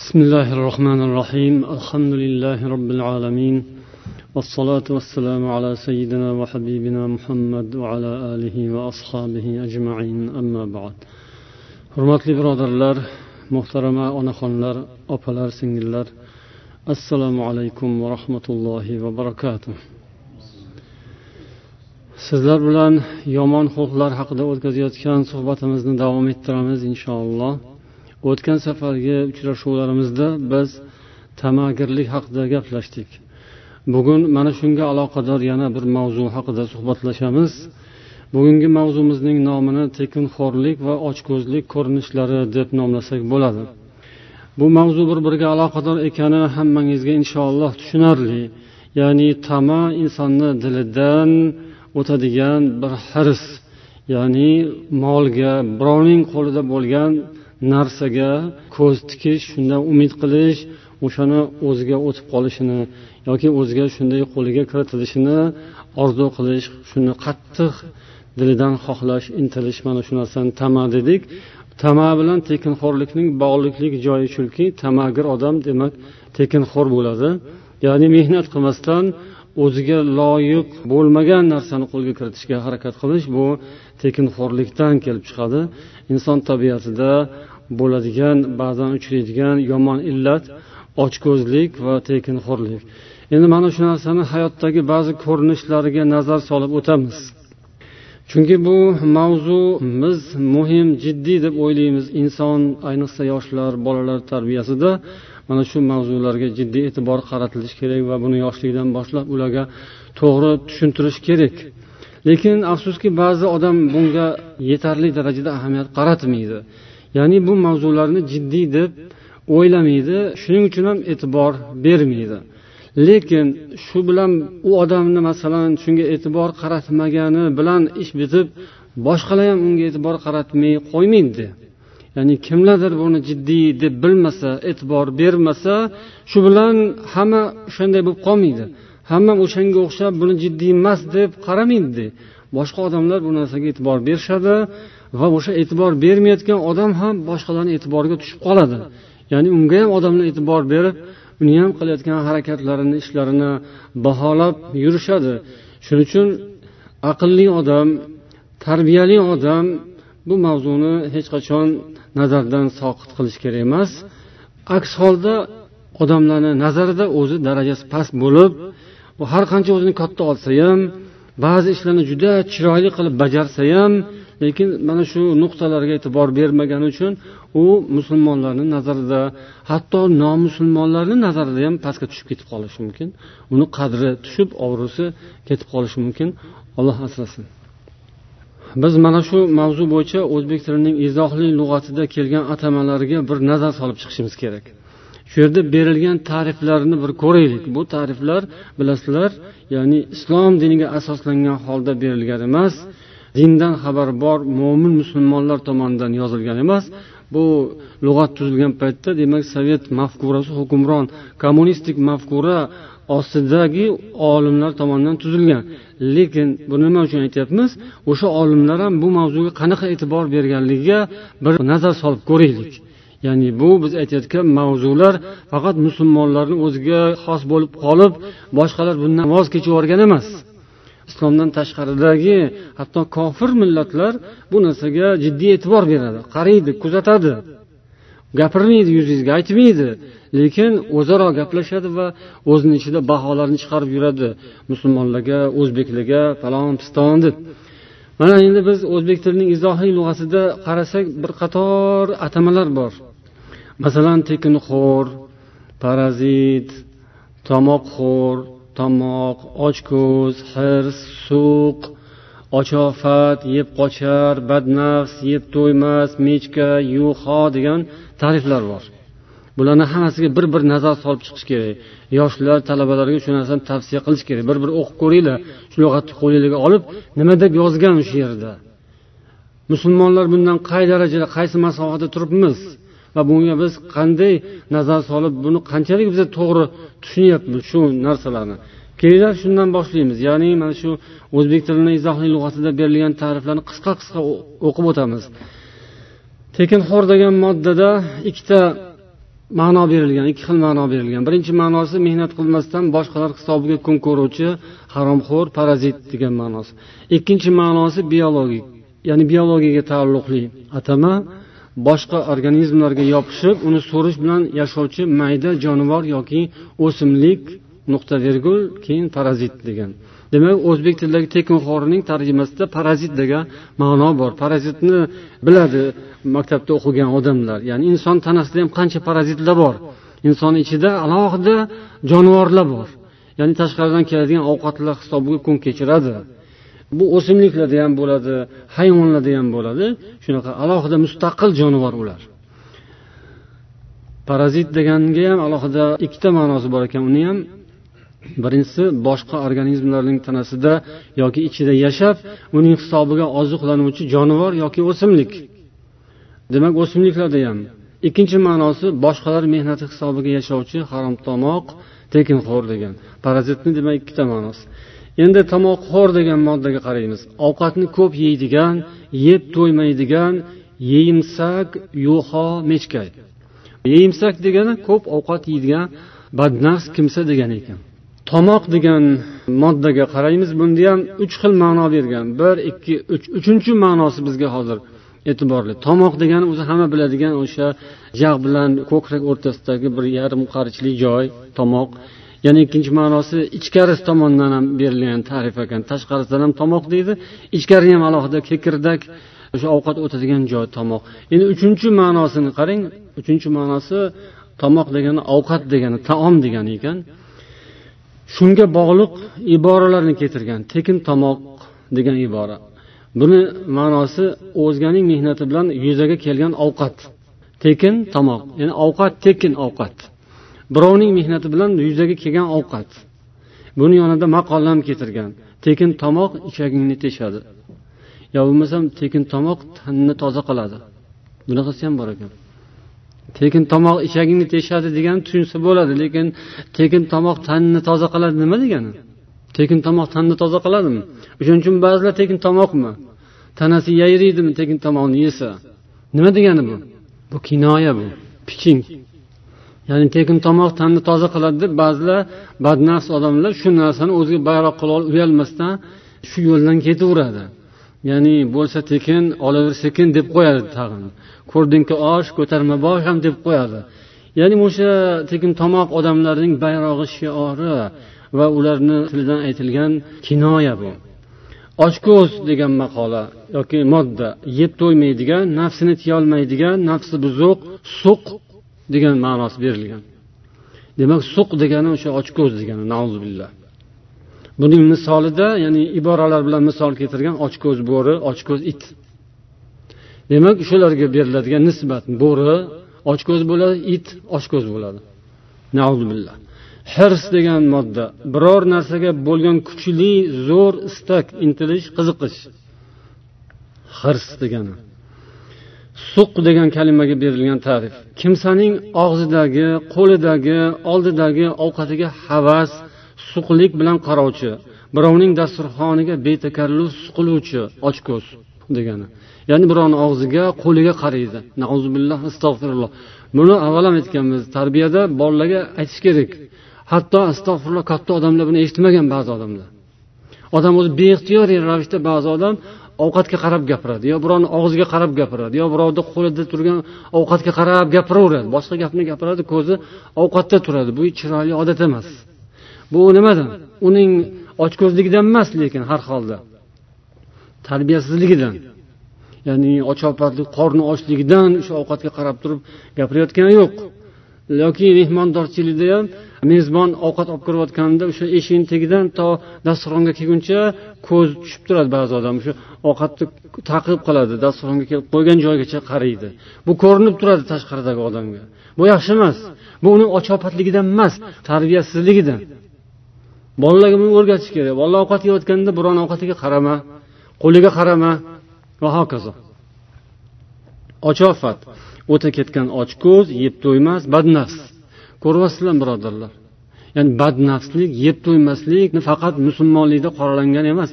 بسم الله الرحمن الرحيم. الحمد لله رب العالمين. والصلاة والسلام على سيدنا وحبيبنا محمد وعلى آله وأصحابه أجمعين. أما بعد. حرمات برادر لار محترمة ونخون لار سنجل سنجلر السلام عليكم ورحمة الله وبركاته sizlar bilan yomon xulqlar haqida o'tkazayotgan suhbatimizni davom ettiramiz inshaalloh. O'tgan safargi uchrashuvlarimizda biz tamagirlik haqida gaplashdik. Bugun mana shunga aloqador yana bir mavzu haqida suhbatlashamiz. Bugungi mavzumizning nomini tekinxo'rlik va ochko'zlik ko'rinishlari deb nomlasak bo'ladi. Bu mavzu bir biriga aloqador ekani hammangizga inshaalloh tushunarli. Ya'ni tama insonni dilidan o'tadigan bir hirs ya'ni molga birovning qo'lida bo'lgan narsaga ko'z tikish shundan umid qilish o'shani o'ziga o'tib qolishini yoki o'ziga shunday qo'liga kiritilishini orzu qilish shuni qattiq dilidan xohlash intilish mana shu narsani tama dedik. Tama bilan tekinxo'rlikning bog'liqlik joyi chunki tamagir odam demak tekinxo'r bo'ladi. Ya'ni mehnat qilmasdan o'ziga loyiq bo'lmagan narsani qo'lga kiritishga harakat qilish bu tekinxo'rlikdan kelib chiqadi. Inson tabiatida bo'ladigan ba'zan uchraydigan yomon illat ochko'zlik va tekinxo'rlik. Endi mana shu narsani hayotdagi ba'zi ko'rinishlariga nazar solib o'tamiz. Chunki bu mavzumiz muhim jiddiy deb o'ylaymiz inson ayniqsa yoshlar bolalar tarbiyasida. Mana shu mavzularga jiddiy e'tibor qaratilishi kerak va buni yoshlikdan boshlab ularga to'g'ri tushuntirish kerak. Lekin afsuski ba'zi odam bunga yetarli darajada ahamiyat qaratmaydi. Ya'ni bu mavzularni jiddiy deb o'ylamaydi shuning uchun ham e'tibor bermaydi. Lekin shu bilan u odamni masalan shunga e'tibor qaratmagani bilan ish bitib boshqalar ham unga e'tibor qaratmay qo'ymaydi ya'ni kimlardir buni jiddiy deb bilmasa e'tibor bermasa shu bilan hamma o'shanday bo'lib qolmaydi. Hamma o'shanga o'xshab buni jiddiy emas deb qaramaydida boshqa odamlar bu narsaga e'tibor berishadi. Va o'sha e'tibor bermayotgan odam ham boshqalarni e'tiboriga tushib qoladi. Ya'ni unga ham odamlar e'tibor berib uni ham qilayotgan harakatlarini ishlarini baholab yurishadi. Shuning uchun aqlli odam tarbiyali odam bu mavzuni hech qachon nazardan soqit qilish kerak emas. Aks holda odamlarni nazarida o'zi darajasi past bo'lib har qancha o'zini katta olsa ham ba'zi ishlarni juda chiroyli qilib bajarsa ham lekin mana shu nuqtalarga e'tibor bermagani uchun u musulmonlarni nazarida hatto nomusulmonlarni nazarida ham pastga tushib ketib qolishi mumkin. Uni qadri tushib obro'si ketib qolishi mumkin. Alloh asrasin. Biz mana shu mavzu bo'yicha o'zbek tilining izohli lug'atida kelgan atamalariga bir nazar solib chiqishimiz kerak. Shu yerda berilgan ta'riflarni bir ko'raylik. Bu ta'riflar bilasizlar ya'ni islom diniga asoslangan holda berilgan emas dindan xabari bor mo'min musulmonlar tomonidan yozilgan emas. Bu lug'at tuzilgan paytda demak sovet mafkurasi hukmron kommunistik mafkura ostidagi olimlar tomonidan tuzilgan. Lekin bu nima uchun aytyapmiz? O'sha olimlar ham bu mavzuga qanaqa e'tibor berganligiga bir nazar solib ko'raylik. Ya'ni bu biz aytayotgan mavzular faqat musulmonlarni o'ziga xos bo'lib qolib boshqalar bundan voz kechib yuborgan emas. Islomdan tashqaridagi hatto kofir millatlar bu narsaga jiddiy e'tibor beradi qaraydi kuzatadi. Gapirmaydi yuzingizga aytmaydi lekin o'zaro gaplashadi va o'zini ichida baholarni chiqarib yuradi. Musulmonlarga o'zbeklarga falon piston deb. Mana endi biz o'zbek tilining izohiy lug'atida qarasak bir qator atamalar bor. Masalan tekinxo'r parazit tomoqxo'r tomoq ochko'z hirs suq ochofat yeb qochar badnafs yeb to'ymas mechka yuho degan ta'riflar bor. Bularni hammasiga bir bir nazar solib chiqish kerak. Yoshlar talabalarga shu narsani tavsiya qilish kerak. Bir bir o'qib ko'ringlar. Shu lug'atni qo'linglarga olib nima deb yozgan shu yerda? Musulmonlar bundan qay darajada qaysi masofada turibmiz? Va bunga biz qanday nazar solib buni qanchalik biza to'g'ri tushunyapmiz shu narsalarni. Kelinglar shundan boshlaymiz. Ya'ni mana shu o'zbek tilini izohli lug'atida berilgan ta'riflarni qisqa qisqa o'qib o'tamiz. Tekinxo'r degan moddada ikkita ma'no berilgan ikki xil ma'no berilgan. Birinchi ma'nosi mehnat qilmasdan boshqalar hisobiga kun ko'ruvchi haromxo'r parazit degan ma'nosi. Ikkinchi ma'nosi biologik ya'ni biologiyaga taalluqli. Atama boshqa organizmlarga yopishib uni so'rish bilan yashovchi mayda jonivor yoki o'simlik nuqta vergul keyin parazit degan. Demak o'zbek tilidagi tekinxo'rning tarjimasida parazit degan ma'no bor. Parazitni biladi maktabda o'qigan odamlar. Ya'ni inson tanasida ham qancha parazitlar bor? Inson ichida alohida jonivorlar bor. Ya'ni tashqaridan keladigan ovqatlar hisobiga kun kechiradi. Bu o'simliklarda ham bo'ladi hayvonlarda ham bo'ladi. Shunaqa alohida mustaqil jonivor ular. Parazit deganga ham alohida ikkita ma'nosi bor ekan. Uni ham birinchisi boshqa organizmlarning tanasida yoki ichida yashab uning hisobiga oziqlanuvchi jonivor yoki o'simlik. Demak o'simliklarda ham ikkinchi ma'nosi boshqalar mehnati hisobiga yashovchi haromtomoq tekinxo'r degan. Parazitni demak ikkita ma'nosi. Endi tomoqxo'r degan moddaga qaraymiz. Ovqatni ko'p yeydigan yeb to'ymaydigan yeyimsak yuho mechkay yeyimsak degani ko'p ovqat yeydigan badnafs kimsa degani ekan. Tomoq degan moddaga qaraymiz. Bunda ham uch xil ma'no bergan. Bir ikki uch. Uchinchi ma'nosi bizga hozir e'tiborli. Tomoq degani o'zi hamma biladigan o'sha jag' bilan ko'krak o'rtasidagi bir yarim qarichli joy tomoq. Yana ikkinchi ma'nosi ichkarisi tomondan ham berilgan ta'rif ekan. Tashqarisidan ham tomoq deydi ichkari ham alohida kekirdak o'sha ovqat o'tadigan joy tomoq. Endi uchinchi ma'nosini qarang. Uchinchi ma'nosi tomoq degani ovqat degani taom degani ekan. Shunga bog'liq iboralarni keltirgan tekin tomoq degan ibora. Buni ma'nosi o'zganing mehnati bilan yuzaga kelgan ovqat. Tekin tomoq ya'ni ovqat tekin ovqat. Birovning mehnati bilan yuzaga kelgan ovqat. Buni yonida maqol ham keltirgan. Tekin tomoq ichagingni teshadi. Yo bo'lmasam tekin tomoq tanni toza qiladi. Bunaqasi ham bor ekan. Tekin tomoq ichagingni teshadi degani tushunsa bo'ladi lekin tekin tomoq tanni toza qiladi nima degani? Tekin tomoq tanni toza qiladimi? O'shaning uchun ba'zilar tekin tomoqmi? Tanasi yayriydimi tekin tomoqni yesa? Nima degani bu? Bu kinoya bu. Piching. Ya'ni tekin tomoq tanni toza qiladi deb ba'zilar badnafs odamlar shu narsani o'ziga bayroq qilib olib uyalmasdan shu yo'ldan ketaveradi. Ya'ni bo'lsa tekin olaver sekin deb qo'yadi tag'in. Ko'rdingki osh ko'tarma bosh ham deb qo'yadi. Ya'ni o'sha tekin tomoq odamlarning bayrog'i shiori va ularni tilidan aytilgan kinoya bu. Ochko'z degan maqola yoki modda yeb to'ymaydigan nafsini tiyolmaydigan nafsi buzuq suq degan ma'nosi berilgan. Demak suq degani o'sha ochko'z degani billah buning misolida ya'ni iboralar bilan misol keltirgan ochko'z bo'ri ochko'z it. Demak shularga beriladigan nisbat bo'ri ochko'z bo'ladi it ochko'z bo'ladi. Billah hirs degan modda biror narsaga bo'lgan kuchli zo'r istak intilish qiziqish. Hirs degani. Suq degan kalimaga berilgan ta'rif. Kimsaning og'zidagi qo'lidagi oldidagi ovqatiga havas suqlik bilan qarovchi birovning dasturxoniga betakalluf suqiluvchi ochko'z degani. Ya'ni birovni og'ziga qo'liga qaraydi. Nauzubillah astag'firulloh buni avval ham aytganmiz tarbiyada bolalarga aytish kerak. Hatto astag'firulloh katta odamlar buni eshitmagan ba'zi odamlar. Odam o'zi beixtiyor ravishda ba'zi odam ovqatga qarab gapiradi yo birovni og'ziga qarab gapiradi yo birovni qo'lida turgan ovqatga qarab gapiraveradi. Boshqa gapni gapiradi ko'zi ovqatda turadi. Bu chiroyli odat emas. Bu nimadan? Uning ochko'zligidan emas lekin har holda tarbiyasizligidan ya'ni och ovqatlik qorni ochligidan o'sha ovqatga qarab turib gapirayotgani yo'q. Yoki mehmondorchilikda ham mezbon ovqat olib kirayotganida o'sha eshikni tagidan to dasturxonga kelguncha ko'z tushib turadi ba'zi odam. O'sha ovqatni taqib qiladi dasturxonga kelib qo'ygan joygacha qaraydi bu ko'rinib turadi tashqaridagi odamga. Bu yaxshi emas. Bu uni ochopatligidan emas tarbiyasizligidan. Bolalarga buni o'rgatish kerak. Bolalar ovqat yeyotganda birovni ovqatiga qarama qo'liga qarama va hokazo. Ochofat o'ta ketgan ochko'z yeb to'ymas badnafs ko'ryapsizlar birodarlar. Ya'ni badnafslik yeb to'ymaslik faqat musulmonlikda qoralangan emas.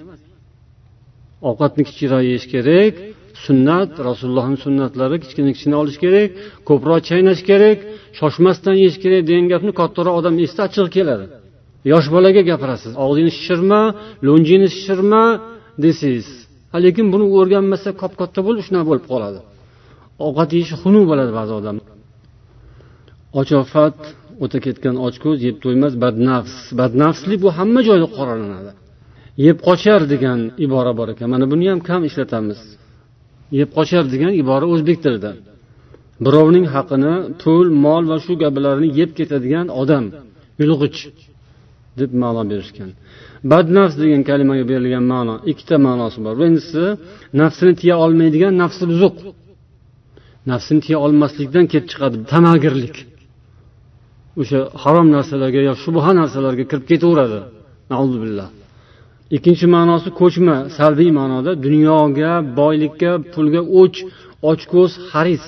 Ovqatni kichikroq yeyish kerak sunnat rasulullohni sunnatlari kichkina kichkina olish kerak ko'proq chaynash kerak shoshmasdan yeyish kerak degan gapni kattaroq odam eshitsa achchig'i keladi. Yosh bolaga gapirasiz og'zingni shishirma lo'njingni shishirma desangiz lekin buni o'rganmasa kop katta bo'lib shunaqa bo'lib qoladi. Ovqat yeyishi xunuk bo'ladi ba'zi odam ochofat o'ta ketgan ochko'z yeb to'ymas badnafs. Badnafslik bu hamma joyda qoralanadi. Yeb qochar degan ibora bor ekan. Mana buni ham kam ishlatamiz. Yeb qochar degan ibora o'zbek tilida. Birovning haqini pul mol va shu kabilarni yeb ketadigan odam yulg'ich deb ma'no berishgan. Badnafs degan kalimaga berilgan ma'no ikkita ma'nosi bor. Birinchisi nafsini tiya olmaydigan nafsi buzuq. Nafsini tiya olmaslikdan kelib chiqadi tamagirlik. O'sha harom narsalarga yo shubha narsalarga kirib ketaveradi. Billah. Ikkinchi ma'nosi ko'chma salbiy ma'noda dunyoga boylikka pulga o'ch ochko'z haris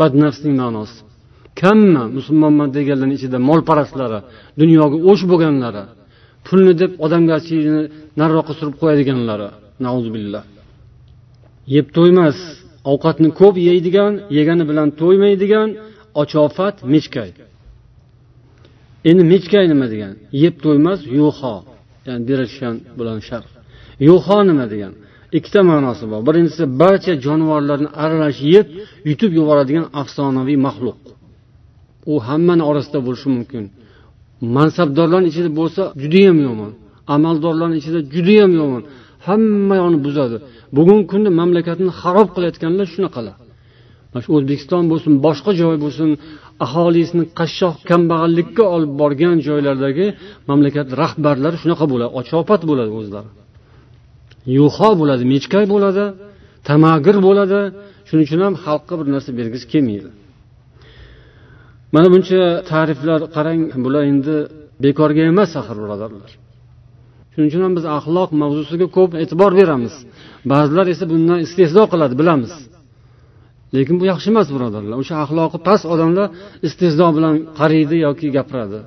badnafsning ma'nosi. Kamma musulmonman deganlarni ichida molparastlari dunyoga o'ch bo'lganlari pulni deb odamgarchilikni nariroqqa surib qo'yadiganlari. Billah. Yeb to'ymas ovqatni ko'p yeydigan yegani bilan to'ymaydigan ochofat mechkay. Endi mechkay nima degan? Yeb to'ymas yuho ya'ni berishgan bilan shar yuho nima degan? Ikkita ma'nosi bor. Birinchisi barcha jonivorlarni aralash yeb yutib yuboradigan afsonaviy maxluq. U hammani orasida bo'lishi mumkin. Mansabdorlarni ichida bo'lsa judayam yomon. Amaldorlarni ichida judayam yomon. Hamma yoqni buzadi. Bugungi kunda mamlakatni xarob qilayotganlar shunaqalar. Mana shu o'zbekiston bo'lsin boshqa joy bo'lsin aholisini qashshoq kambag'allikka olib borgan joylardagi mamlakat rahbarlari shunaqa bo'ladi. Ochopat bo'ladi o'zlari. Yuho bo'ladi mechkay bo'ladi tamagir bo'ladi. Shuning uchun ham xalqqa bir narsa bergisi kelmaydi. Mana buncha ta'riflar qarang bular endi bekorga emas axir birodarlar. Shuning uchun ham biz axloq mavzusiga ko'p e'tibor beramiz. Ba'zilar esa bundan istehzo qiladi bilamiz. Lekin bu yaxshi emas birodarlar. O'sha axloqi past odamlar istehzo bilan qaraydi yoki gapiradi.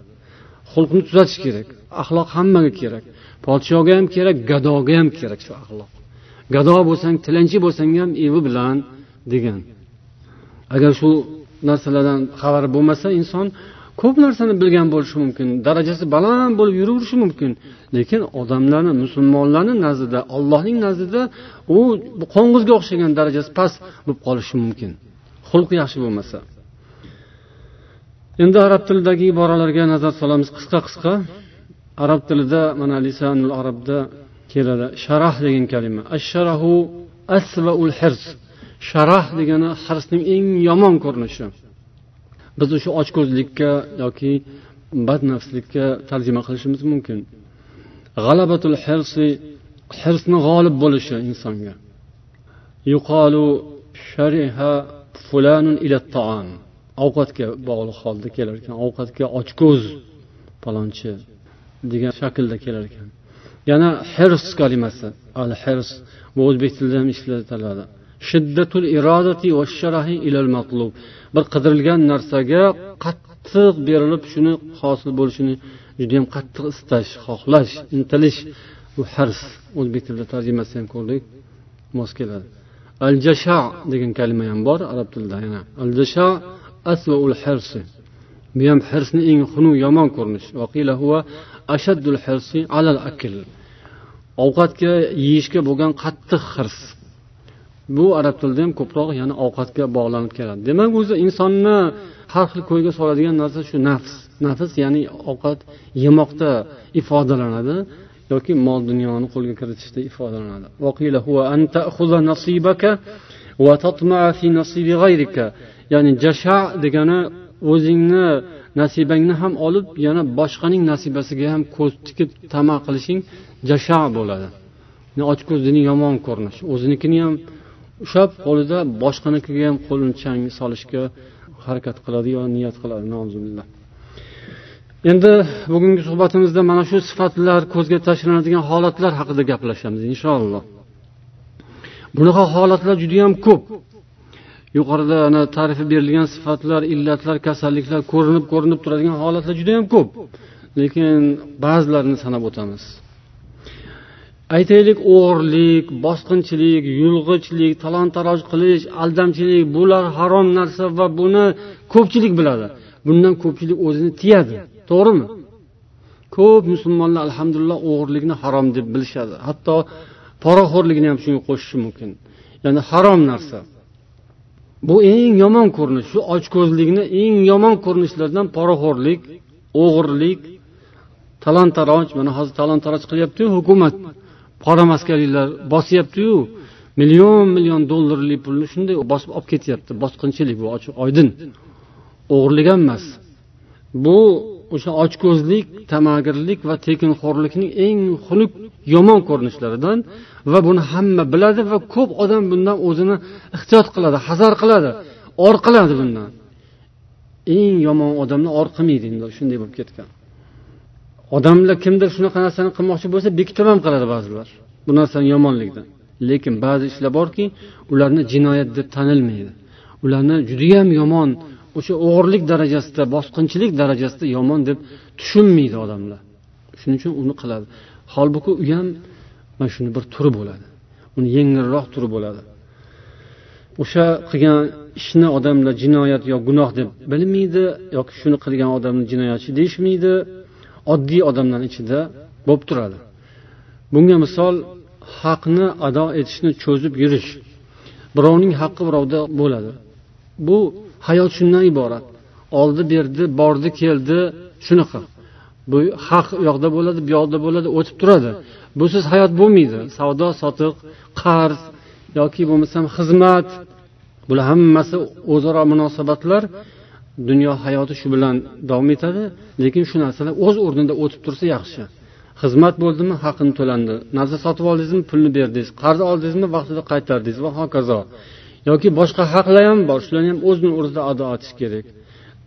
Xulqni tuzatish kerak. Axloq hammaga kerak. Podshoga ham kerak gadoga ham kerak shu axloq. Gado bo'lsang tilanchi bo'lsang ham evi bilan degan. Agar shu narsalardan xabari bo'lmasa inson ko'p narsani bilgan bo'lishi mumkin darajasi baland bo'lib yuraverishi mumkin. Lekin odamlarni musulmonlarni nazdida allohning nazdida u qo'ng'izga o'xshagan darajasi past bo'lib qolishi mumkin. Xulqi yaxshi bo'lmasa. Endi arab tilidagi iboralarga nazar solamiz qisqa qisqa. Arab tilida mana lisanul arabda keladi. Sharah degan kalima. Asharahu asvaul hirs. Sharah degani hirsning eng yomon ko'rinishi. Biz o'sha ochko'zlikka yoki badnafslikka tarjima qilishimiz mumkin. G'alabatul hirsi hirsni g'olib bo'lishi insonga. Yuqolu shariha fulanun ila taom ovqatga bog'liq holda kelar ekan. Ovqatga ochko'z palonchi degan shaklda kelar ekan. Yana hirs kalimasi. Al hirs bu o'zbek tilida ham ishlatiladi. Shiddatul irodati va sharahi ilal matlub. Bir qidirilgan narsaga qattiq berilib shuni hosil bo'lishini judayam qattiq istash xohlash intilish bu hars. O'zbek tilida tarjimasi ham ko'rdik mos keladi. Al jasha degan kalima ham bor arab tilida yana. Al jasha asvaul hirsi. Bu ham hirsni eng xunuk yomon ko'rinish. Ashaddul hirsi alal akl ovqatga yeyishga bo'lgan qattiq hirs. Bu arab tilida ham ko'proq yana ovqatga bog'lanib keladi. Demak o'zi insonni har xil ko'yga soladigan narsa shu nafs. Nafs ya'ni ovqat yemoqda ifodalanadi yoki mol dunyoni qo'lga kiritishda ifodalanadi. Ya'ni jasha degani o'zingni nasibangni ham olib yana boshqaning nasibasiga ham ko'z tikib tama qilishing jasha bo'ladi. Ochko'zlikni yomon ko'rinishi o'zinikini ham ushlab qo'lida boshqanikiga ham qo'lini chang solishga harakat qiladi yo niyat qiladi endi bugungi suhbatimizda mana shu sifatlar ko'zga tashlanadigan holatlar haqida gaplashamiz inshaalloh. Bunaqa holatlar judayam ko'p. Yuqorida ana tarifi berilgan sifatlar illatlar kasalliklar ko'rinib ko'rinib turadigan holatlar judayam ko'p. Lekin ba'zilarini sanab o'tamiz. Aytaylik o'g'irlik bosqinchilik yulg'ichlik talon taroj qilish aldamchilik bular harom narsa va buni ko'pchilik biladi. Bundan ko'pchilik o'zini tiyadi. To'g'rimi? Ko'p musulmonlar alhamdulillah o'g'irlikni harom deb bilishadi. Hatto poraxo'rlikni ham shunga qo'shishi mumkin. Ya'ni harom narsa. Bu eng yomon ko'rinish shu ochko'zlikni eng yomon ko'rinishlaridan poraxo'rlik o'g'irlik talon taroj. Mana hozir talon taroj qilyaptiyu hukumat. Qora maskariylar bosyaptiyu million million dollarlik pulni shunday bosib olib ketyapti bosqinchilik bu ochiq oydin. O'g'irlik ham emas. Bu o'sha ochko'zlik tamagirlik va tekinxo'rlikning eng xunuk yomon ko'rinishlaridan va buni hamma biladi va ko'p odam bundan o'zini ehtiyot qiladi hazar qiladi or qiladi bundan. Eng yomon odamni or qilmaydi endi shunday bo'lib ketgan. Odamlar kimdir shunaqa narsani qilmoqchi bo'lsa bekitib ham qiladi ba'zilar. Bu narsani yomonligidan lekin ba'zi ishlar borki ularni jinoyat deb tanilmaydi. Ularni judayam yomon o'sha o'g'irlik darajasida bosqinchilik darajasida yomon deb tushunmaydi odamlar. Shuning uchun uni qiladi. Holbuki u ham mana shuni bir turi bo'ladi. Uni yengilroq turi bo'ladi. O'sha qilgan ishni odamlar jinoyat yo gunoh deb bilmaydi yoki shuni qilgan odamni jinoyatchi deyishmaydi. Oddiy odamlarni ichida bo'lib turadi. Bunga misol haqni ado etishni cho'zib yurish birovning haqqi birovda bo'ladi. Bu hayot shundan iborat. Oldi berdi bordi keldi shunaqa. Bu haq u yoqda bo'ladi bu yoqda bo'ladi o'tib turadi. Busiz hayot bo'lmaydi. Savdo sotiq qarz yoki bo'lmasam xizmat. Bular hammasi o'zaro munosabatlar. Dunyo hayoti shu bilan davom etadi lekin shu narsalar o'z o'rnida o'tib tursa yaxshi. Xizmat bo'ldimi? Haqini to'landi. Narsa sotib oldingizmi? Pulni berdingiz. Qarz oldingizmi? Vaqtida qaytardingiz va hokazo. Yoki boshqa haqlar ham bor. Shularni ham o'zini o'rnida ado etish kerak.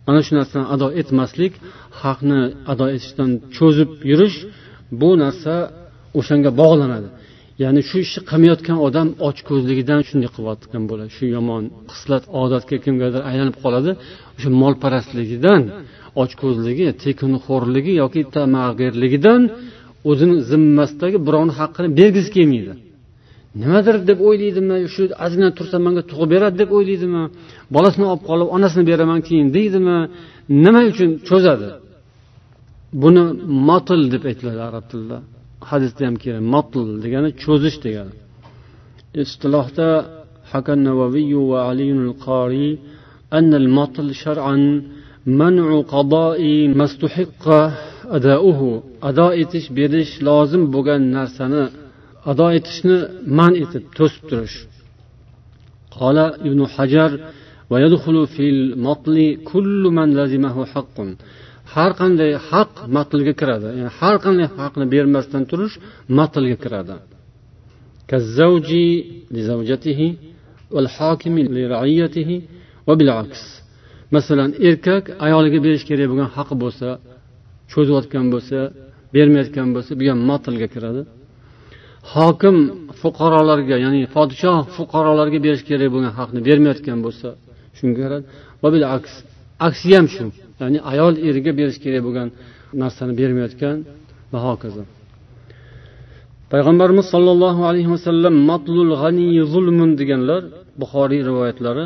Mana shu narsani ado etmaslik haqni ado etishdan cho'zib yurish bu narsa o'shanga bog'lanadi. Ya'ni shu ishni qilmayotgan odam ochko'zligidan shunday qilayotgan bo'ladi. Shu yomon xislat odatga kimgadir aylanib qoladi. O'sha molparastligidan ochko'zligi tekinxo'rligi yoki tamag'irligidan o'zini zimmasidagi birovni haqqini bergisi kelmaydi. Nimadir deb o'ylaydimi shu ozgina tursa manga tug'ib beradi deb o'ylaydimi bolasini olib qolib onasini beraman keyin deydimi nima uchun cho'zadi? Buni motil deb aytiladi arab tilida. hadisda ham kelgan matl degani cho'zish degani istilohda hakam navaviy va aliul qoriy أن المطل شرعا منع قضاء ما استحق أداؤه. أداء إتش بيرش لازم بغن نرسنا أداء إتشن من إتب تسترش قال ابن حجر ويدخل في المطل كل من لزمه حق. Har qanday haq matlga kiradi. Ya'ni har qanday haqni bermasdan turish matlga kiradi. Masalan erkak ayoliga berish kerak bo'lgan haqi bo'lsa cho'zayotgan bo'lsa bermayotgan bo'lsa bu ham matlga kiradi. Hokim fuqarolarga ya'ni podshoh fuqarolarga berish kerak bo'lgan haqni bermayotgan bo'lsa shunga kiradi. Aksi ham shu. Ya'ni ayol eriga berish kerak bo'lgan narsani bermayotgan va hokazo payg'ambarimiz sollallohu alayhi vasallam matlul g'aniy zulmun deganlar buxoriy rivoyatlari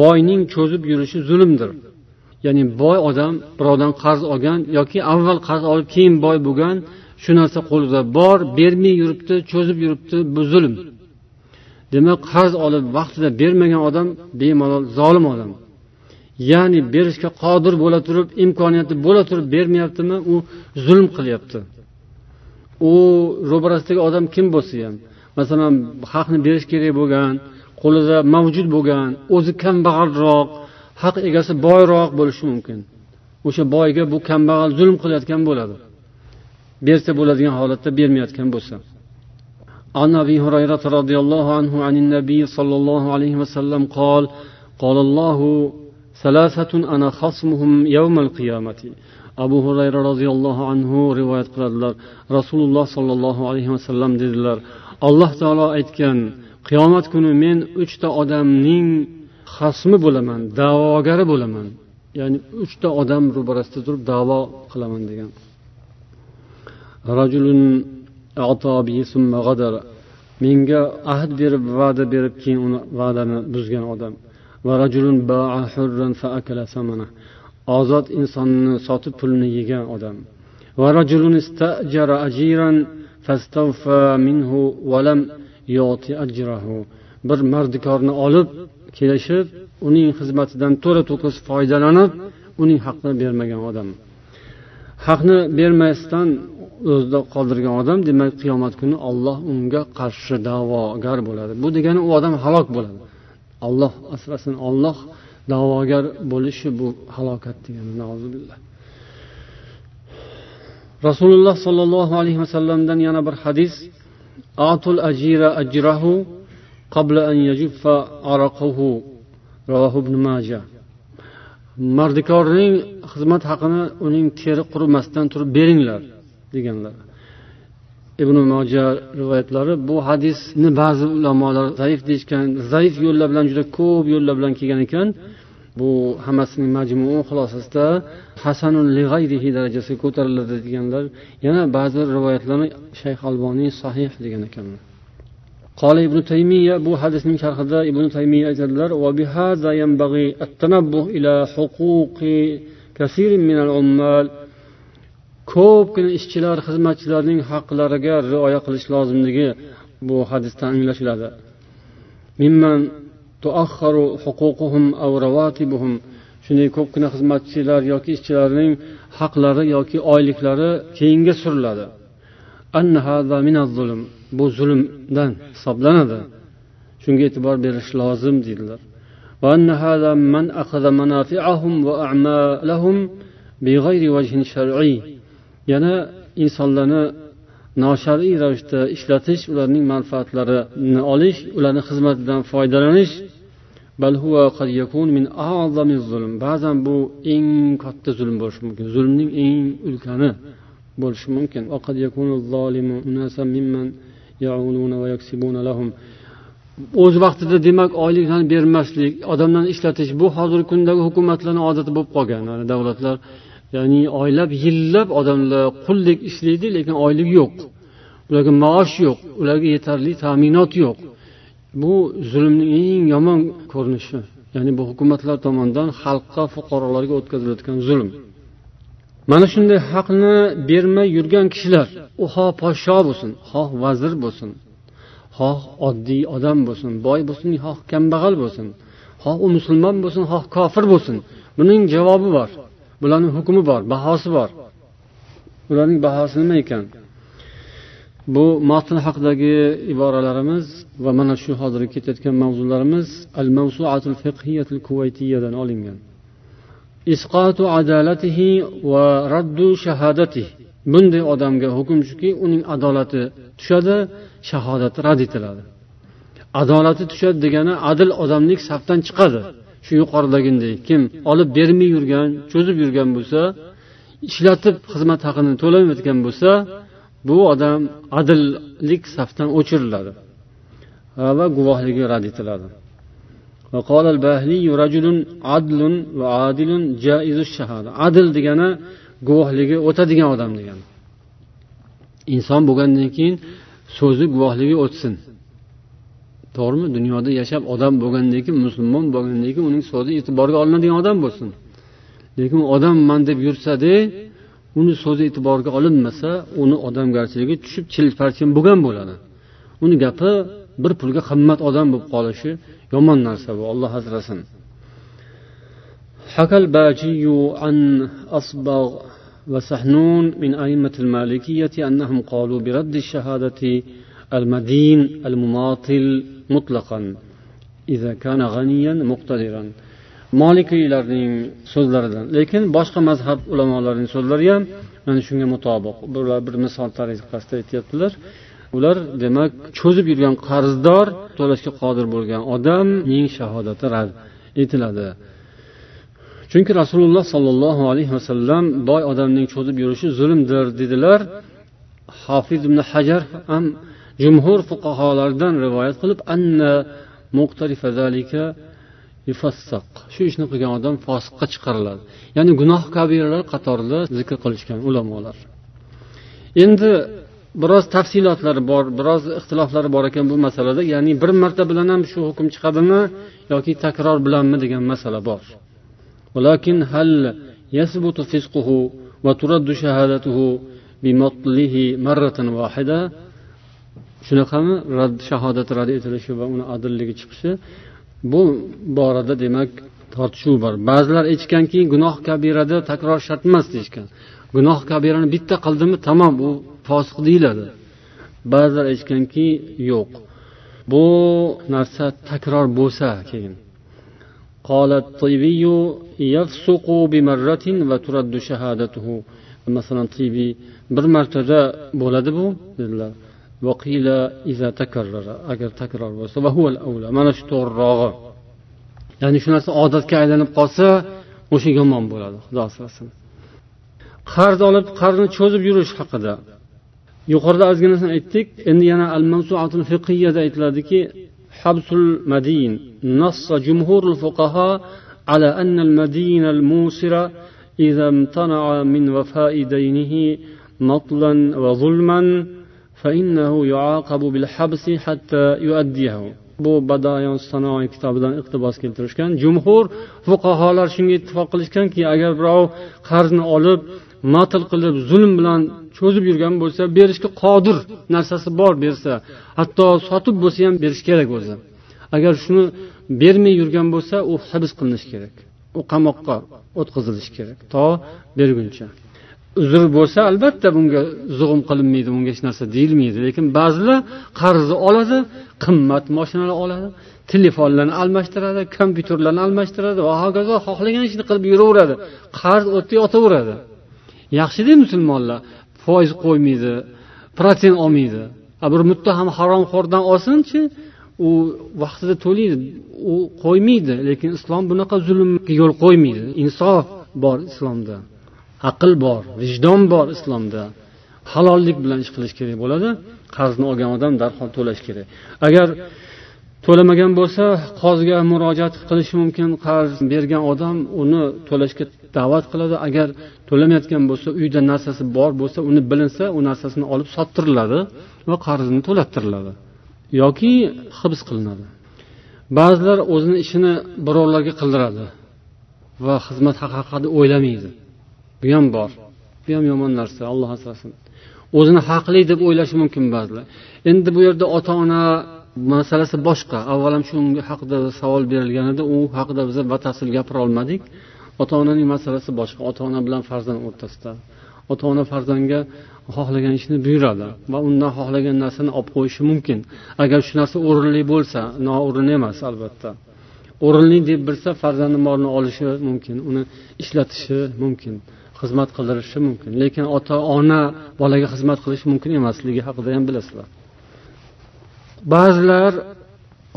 boyning cho'zib yurishi zulmdir. Ya'ni boy odam birovdan qarz olgan yoki avval qarz olib keyin boy bo'lgan shu narsa qo'lida bor bermay yuribdi cho'zib yuribdi bu zulm. Demak qarz olib vaqtida bermagan odam bemalol zolim odam. ya'ni berishga qodir bo'la turib imkoniyati bo'la turib bermayaptimi u zulm qilyapti u ro'barasidagi odam kim bo'lsa ham masalan haqni berish kerak bo'lgan qo'lida mavjud bo'lgan o'zi kambag'alroq haq egasi boyroq bo'lishi mumkin o'sha boyga bu kambag'al zulm qilayotgan bo'ladi bersa bo'ladigan holatda bermayotgan bo'lsa عن ابي هريره رضي الله عنه عن النبي صلى الله عليه وسلم قال قال الله abu hurayra roziyallohu anhu rivoyat qiladilar. Rasululloh sollallohu alayhi vasallam dedilar alloh taolo aytgan qiyomat kuni men uchta odamning xasmi bo'laman davogari bo'laman. Ya'ni uchta odam ro'barasida turib davo qilaman degan. Menga ahd berib va'da berib keyin uni va'dani buzgan odam. Ozod insonni sotib pulini yegan odam. Bir mardikorni olib kelishib uning xizmatidan to'la to'kis foydalanib uning haqqini bermagan odam. Haqni bermasdan o'zida qoldirgan odam demak qiyomat kuni olloh unga qarshi da'vogar bo'ladi. Bu degani u odam halok bo'ladi. Olloh asrasin olloh da'vogar bo'lishi bu halokat degani rasululloh sollallohu alayhi vasallamdan yana bir hadis. Atul ajira ajrahu qabla an yajuffa araqahu. Ravohu ibn maja. Mardikorning xizmat haqini uning teri qurimasdan turib beringlar deganlar. ibn moja rivoyatlari bu hadisni ba'zi ulamolar zaif deyishgan zaif yo'llar bilan juda ko'p yo'llar bilan kelgan ekan bu hammasining majmuu xulosasida hasanun lig'ayrihi darajasiga ko'tariladi deganlar yana ba'zi rivoyatlarni shayx alboniy sahih degan ekanlar قال ابن تيمية بو حدث من شرحة ابن تيمية أجلر وبهذا ينبغي التنبه إلى حقوق كثير من العمال ko'pgina ishchilar xizmatchilarning haqlariga rioya qilish lozimligi bu hadisdan anglashiladi shunday ko'pgina xizmatchilar yoki ishchilarning haqlari yoki oyliklari keyinga suriladi. Bu zulmdan hisoblanadi. Shunga e'tibor berish lozim deydilar. Yana insonlarni noshar'iy ravishda ishlatish ularning manfaatlarini olish ularni xizmatidan foydalanish. Ba'zan bu eng katta zulm bo'lishi mumkin. Zulmning eng ulkani bo'lishi mumkin. O'z vaqtida demak oyliklarni bermaslik odamlarni ishlatish bu hozirgi kundagi hukumatlarni odati bo'lib qolgan. Davlatlar ya'ni oylab yillab odamlar quldek ishlaydi lekin oylik yo'q. Ularga maosh yo'q ularga yetarli ta'minot yo'q. Bu zulmning eng yomon ko'rinishi ya'ni bu hukumatlar tomonidan xalqqa fuqarolarga o'tkazilayotgan zulm. Mana shunday haqni bermay yurgan kishilar u xoh podsho bo'lsin xoh vazir bo'lsin xoh oddiy odam bo'lsin boy bo'lsin xoh kambag'al bo'lsin xoh u musulmon bo'lsin xoh kofir bo'lsin. Buning javobi bor. Bularni hukmi bor bahosi bor. Ularning bahosi nima ekan? Bu matn haqidagi iboralarimiz va mana shu hozir ketayotgan mavzularimiz al mavsuatul fiqhiyatul kuvaytiyadan olingan. Isqotu adalatihi va raddu shahadatihi bunday odamga hukm shuki uning adolati tushadi shahodati rad etiladi. Adolati tushadi degani adil odamlik safdan chiqadi. Shu yuqoridagidek kim olib bermay yurgan cho'zib yurgan bo'lsa ishlatib xizmat haqini to'lamayotgan bo'lsa bu odam adillik safdan o'chiriladi va guvohligi rad etiladi. Adil degani guvohligi o'tadigan odam degani. Inson bo'lgandan keyin so'zi guvohligi o'tsin. to'g'rimi dunyoda yashab odam bo'lgandan keyin musulmon bo'lgandan keyin uning so'zi e'tiborga olinadigan odam bo'lsin lekin odamman deb yursada uni so'zi e'tiborga olinmasa uni odamgarchiligi tushib chilparchin bo'lgan bo'ladi uni gapi bir pulga qimmat odam bo'lib qolishi yomon narsa bu olloh asrasin حكى الباجي عن أصبغ وسحنون من أئمة المالكية أنهم قالوا برد الشهادة المدين المماطل mutlaqan kana g'aniyan muqtadiran molikiylarning so'zlaridan lekin boshqa mazhab ulamolarining so'zlari ham mana shunga mutobiq bular bir misol tariqasida aytyaptilar ular demak cho'zib yurgan qarzdor to'lashga qodir bo'lgan odamning shahodati rad etiladi chunki rasululloh sollallohu alayhi vasallam boy odamning cho'zib yurishi zulmdir dedilar hofiz ibn hajar ham jumhur fuqarolardan rivoyat qilib anna shu ishni qilgan odam fosiqqa chiqariladi ya'ni gunoh kabiralar qatorida zikr qilishgan ulamolar endi biroz tafsilotlari bor biroz ixtiloflari bor ekan bu masalada ya'ni bir marta bilan ham shu hukm chiqadimi yoki takror bilanmi degan masala bor ولكن هل يثبت فسقه وترد شهادته بمطله مرة واحدة shunaqami? Rad shahodati rad etilishi va uni adilligi chiqishi bu borada demak tortishuv bor. Ba'zilar aytishganki gunoh kabirada takror shart emas deyishgan. Gunoh kabirani bitta qildimi? Tamom u fosiq deyiladi. Ba'zilar aytishganki yo'q. Bu narsa takror bo'lsa keyin. Masalan tibiy bir martada bo'ladi bu dedilar. agar takror bo'lsa mana shu to'g'rirog'i ya'ni shu narsa odatga aylanib qolsa o'sha yomon bo'ladi xudo asrasin qarz olib qarzni cho'zib yurish haqida yuqorida ozginasini aytdik endi yana al fiqiyada aytiladiki habsul madin نص جمهور الفقهاء على أن المدين الموسر إذا امتنع من وفاء دينه مطلا وظلما فإنه يعاقب بالحبس حتى يؤديه bu badayon sanoiy kitobidan iqtibos keltirishgan jumhur fuqarolar shunga ittifoq qilishganki agar birov qarzni olib matl qilib zulm bilan cho'zib yurgan bo'lsa berishga qodir narsasi bor bersa hatto sotib bo'lsa ham berish kerak o'zi agar shuni bermay yurgan bo'lsa u hibs qilinishi kerak u qamoqqa o'tkazilishi kerak to berguncha Uzr bo'lsa albatta bunga zug'um qilinmaydi bunga hech narsa deyilmaydi. Lekin ba'zilar qarzni oladi qimmat moshinalar oladi telefonlarni almashtiradi kompyuterlarni almashtiradi va hokazo xohlagan ishni qilib yuraveradi. Qarz o'tda yotaveradi. Yaxshida musulmonlar foiz qo'ymaydi protsent olmaydi. Bir muttaham haromxo'rdan olsinchi u vaqtida to'laydi u qo'ymaydi. Lekin islom bunaqa zulmga yo'l qo'ymaydi. Insof bor islomda. Aql bor vijdon bor islomda. Halollik bilan ish qilish kerak bo'ladi qarzni olgan odam darhol to'lash kerak. Agar to'lamagan bo'lsa qoziga murojaat qilishi mumkin qarz bergan odam uni to'lashga da'vat qiladi. Agar to'lamayotgan bo'lsa uyda narsasi bor bo'lsa uni bilinsa u narsasini olib sottiriladi va qarzini to'lattiriladi yoki hibs qilinadi. Ba'zilar o'zini ishini birovlarga qildiradi va xizmat haqi haqida o'ylamaydi. Bu ham bor. Bu ham yomon narsa alloh asrasin. O'zini haqli deb o'ylashi mumkin ba'zilar. Endi bu yerda ota ona masalasi boshqa. Avval ham shu haqida savol berilgan edi u haqida biz batafsil gapira olmadik. Ota onaning masalasi boshqa. Ota ona bilan farzand o'rtasida. Ota ona farzandga xohlagan ishni buyuradi va undan xohlagan narsani olib qo'yishi mumkin. Agar shu narsa o'rinli bo'lsa noo'rin emas albatta. O'rinli deb bilsa farzandni molini olishi mumkin uni ishlatishi mumkin. Xizmat qildirishi mumkin. Lekin ota ona bolaga xizmat qilishi mumkin emasligi haqida ham bilasizlar. Ba'zilar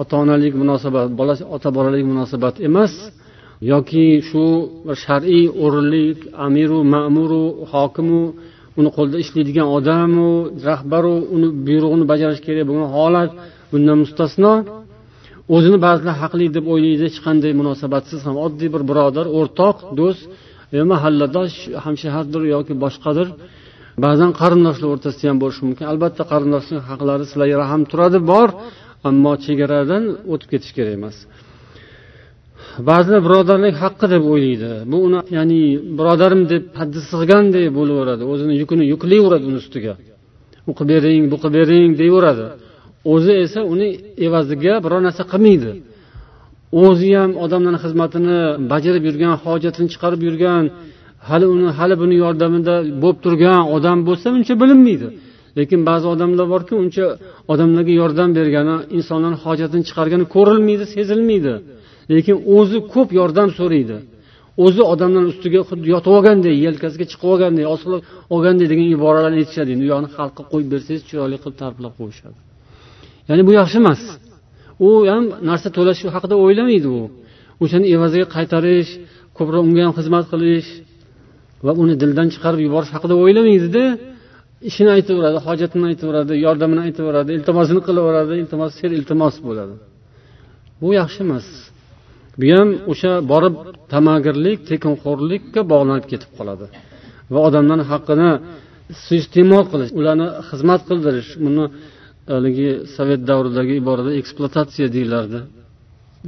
ota onalik munosabat bola ota bolalik munosabat emas yoki shu shar'iy o'rinlik amiru ma'muru hokimu uni qo'lida ishlaydigan odamu rahbaru uni buyrug'ini bajarish kerak bo'lgan holat bundan mustasno. O'zini ba'zilar haqli deb o'ylaydi hech qanday munosabatsiz ham oddiy bir birodar o'rtoq do'st mahalladosh hamshahardir yoki boshqadir ba'zan qarindoshlar o'rtasida ham bo'lishi mumkin. Albatta qarindoshlik haqlari sizlarga ham turadi bor ammo chegaradan o'tib ketish kerak emas. Ba'zilar birodarlik haqqi deb o'ylaydi. Bu uni ya'ni birodarim deb haddi sig'ganday bo'laveradi. O'zini yukini yuklayveradi uni ustiga. U qilib bering bu qilib bering deyveradi o'zi esa uni evaziga biror narsa qilmaydi. O'zi ham odamlarni xizmatini bajarib yurgan hojatini chiqarib yurgan hali uni hali buni yordamida bo'lib turgan odam bo'lsa uncha bilinmaydi. Lekin ba'zi odamlar borki uncha odamlarga yordam bergani insonlarni hojatini chiqargani ko'rilmaydi sezilmaydi. Lekin o'zi ko'p yordam so'raydi. O'zi odamlarni ustiga xuddi yotib olganday yelkasiga chiqib olganday osilib olganday degan iboralarni aytishadi. Endi u yoqni xalqqa qo'yib bersangiz chiroyli qilib ta'riflab qo'yishadi. Ya'ni bu yaxshi emas. U ham narsa to'lash haqida o'ylamaydi u. O'shani evaziga qaytarish ko'proq unga ham xizmat qilish va uni dildan chiqarib yuborish haqida o'ylamaydida. Ishini aytaveradi hojatini aytaveradi yordamini aytaveradi iltimosini qilaveradi iltimos ser iltimos bo'ladi. Bu yaxshi emas. Bu ham o'sha borib tamagirlik tekinxo'rlikka bog'lanib ketib qoladi va odamlarni haqqini suiiste'mol qilish ularni xizmat qildirish buni haligi sovet davridagi iborada ekspluatatsiya deyilardi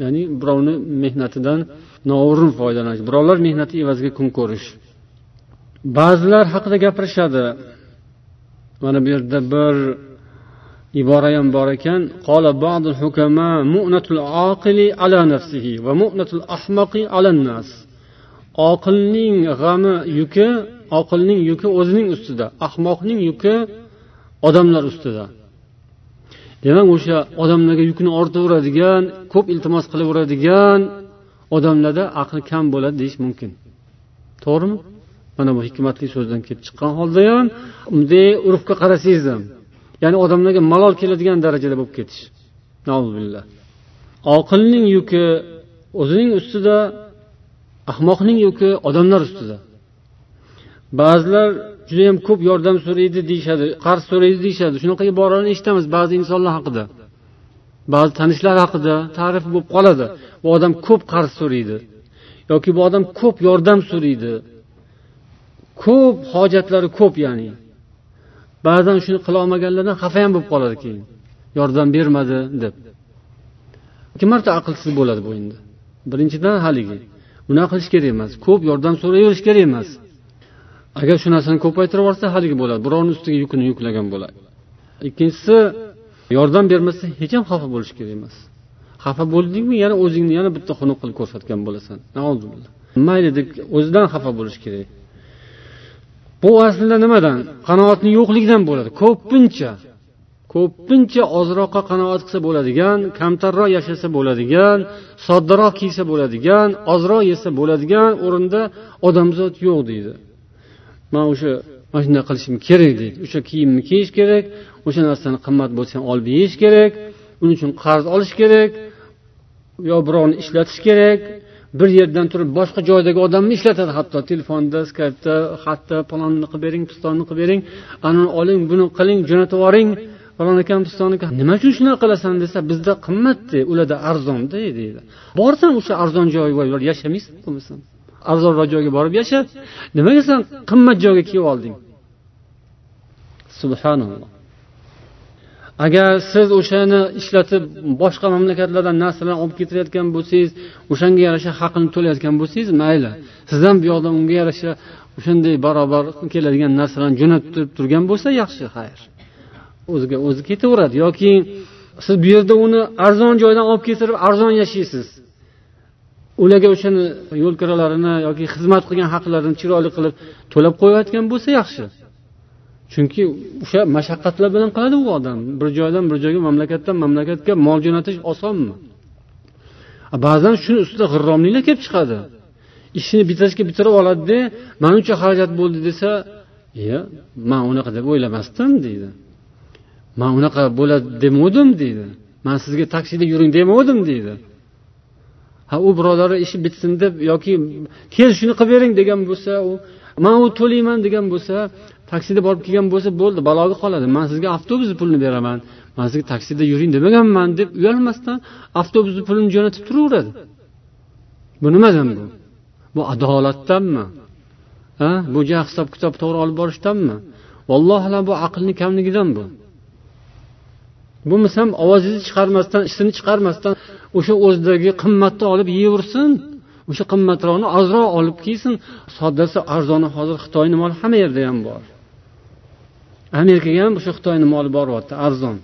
ya'ni birovni mehnatidan noo'rin foydalanish birovlar mehnati evaziga kun ko'rish. Ba'zilar haqida gapirishadi. Mana bu yerda bir ibora ham bor ekan. Oqilning g'ami yuki oqilning yuki o'zining ustida ahmoqning yuki odamlar ustida. Demak o'sha odamlarga yukni ortaveradigan ko'p iltimos qilaveradigan odamlarda aqli kam bo'ladi deyish mumkin. To'g'rimi? Mana bu hikmatli so'zdan kelib chiqqan holda ham bunday urfga qarasangiz ham ya'ni odamlarga malol keladigan darajada bo'lib ketish. Oqilning yuki o'zining ustida ahmoqning yuki odamlar ustida. Ba'zilar judayam ko'p yordam so'raydi deyishadi qarz so'raydi deyishadi. Shunaqa iboralarni eshitamiz ba'zi insonlar haqida. Ba'zi tanishlar haqida ta'rif bo'lib qoladi. Bu odam ko'p qarz so'raydi yoki bu odam ko'p yordam so'raydi. Ko'p hojatlari ko'p ya'ni. Ba'zan shuni qila olmaganlardan xafa ham bo'lib qoladi keyin. Yordam bermadi deb. Ikki marta aqlsiz bo'ladi bu endi. Birinchidan haligi. Bunaqa qilish kerak emas. Ko'p yordam so'rayverish kerak emas. Agar shu narsani ko'paytirib yuborsa haligi bo'ladi. Birovni ustiga yukini yuklagan bo'ladi. Ikkinchisi yordam bermasa hech ham xafa bo'lish kerak emas. Xafa bo'ldingmi yana o'zingni yana bitta xunuk qilib ko'rsatgan bo'lasan. Mayli deb o'zidan xafa bo'lish kerak. Bu aslida nimadan? Qanoatni yo'qligidan bo'ladi. Ko'pincha ko'pincha ozroqqa qanoat qilsa bo'ladigan kamtarroq yashasa bo'ladigan soddaroq kiysa bo'ladigan ozroq yesa bo'ladigan o'rinda odamzod yo'q deydi. Man o'sha mana shunday qilishim kerak deydi. O'sha kiyimni kiyish kerak o'sha narsani qimmat bo'lsa ham olib yeyish kerak uning uchun qarz olish kerak yo birovni ishlatish kerak bir yerdan turib boshqa joydagi odamni ishlatadi. Hatto telefonda skypda xatda palonni qilib bering pistonni qilib bering anani oling buni qiling jo'natib yuboring. Falon akam pistoni nima uchun shunaqa qilasan desa bizda qimmatda ularda arzonda deydi borsan o'sha arzon joyga yashamaysan bo'lmasam arzonroq joyga borib yasha. Nimaga san qimmat joyga kelib olding? Subhanalloh. Agar siz o'shani ishlatib boshqa mamlakatlardan narsalarni olib ketirayotgan bo'lsangiz o'shanga yarasha haqini to'layotgan bo'lsangiz mayli. Siz ham bu yoqdan unga yarasha o'shanday barobar keladigan narsalarni jo'natib turgan bo'lsa yaxshi xayr. O'ziga o'zi ketaveradi yoki siz bu yerda uni arzon joydan olib keltirib arzon yashaysiz. Ularga o'shani yo'l kiralarini yoki xizmat qilgan haqlarini chiroyli qilib to'lab qo'yayotgan bo'lsa yaxshi. Chunki o'sha mashaqqatlar bilan qiladi u odam. Bir joydan bir joyga mamlakatdan mamlakatga mol jo'natish osonmi? Ba'zan shuni ustida g'irromliklar kelib chiqadi. Ishini bitirishga bitirib oladida mana uncha xarajat bo'ldi desa iya man unaqa deb o'ylamasdim deydi. Man unaqa bo'ladi demovdim deydi. Man sizga taksida yuring demovdim deydi. Ha u birodari ishi bitsin deb yoki tez shuni qilib bering degan bo'lsa u man u to'layman degan bo'lsa taksida borib kelgan bo'lsa bo'ldi baloga qoladi. Man sizga avtobus pulini beraman. Man sizga taksida yuring demaganman deb uyalmasdan avtobus pulini jo'natib turaveradi. Bu nimadan bu? Bu adolatdanmi? Ha bu hisob kitob to'g'ri olib borishdanmi? Vallohu alam bu aqlni kamligidan bu. Bo'lmasam ovozingizni chiqarmasdan isini chiqarmasdan o'sha o'zidagi qimmatni olib yeyaversin o'sha qimmatroqni ozroq olib kiysin. Soddasi arzoni hozir xitoyni moli hamma yerda ham bor. Amerikaga ham o'sha xitoyni moli boryapti arzon.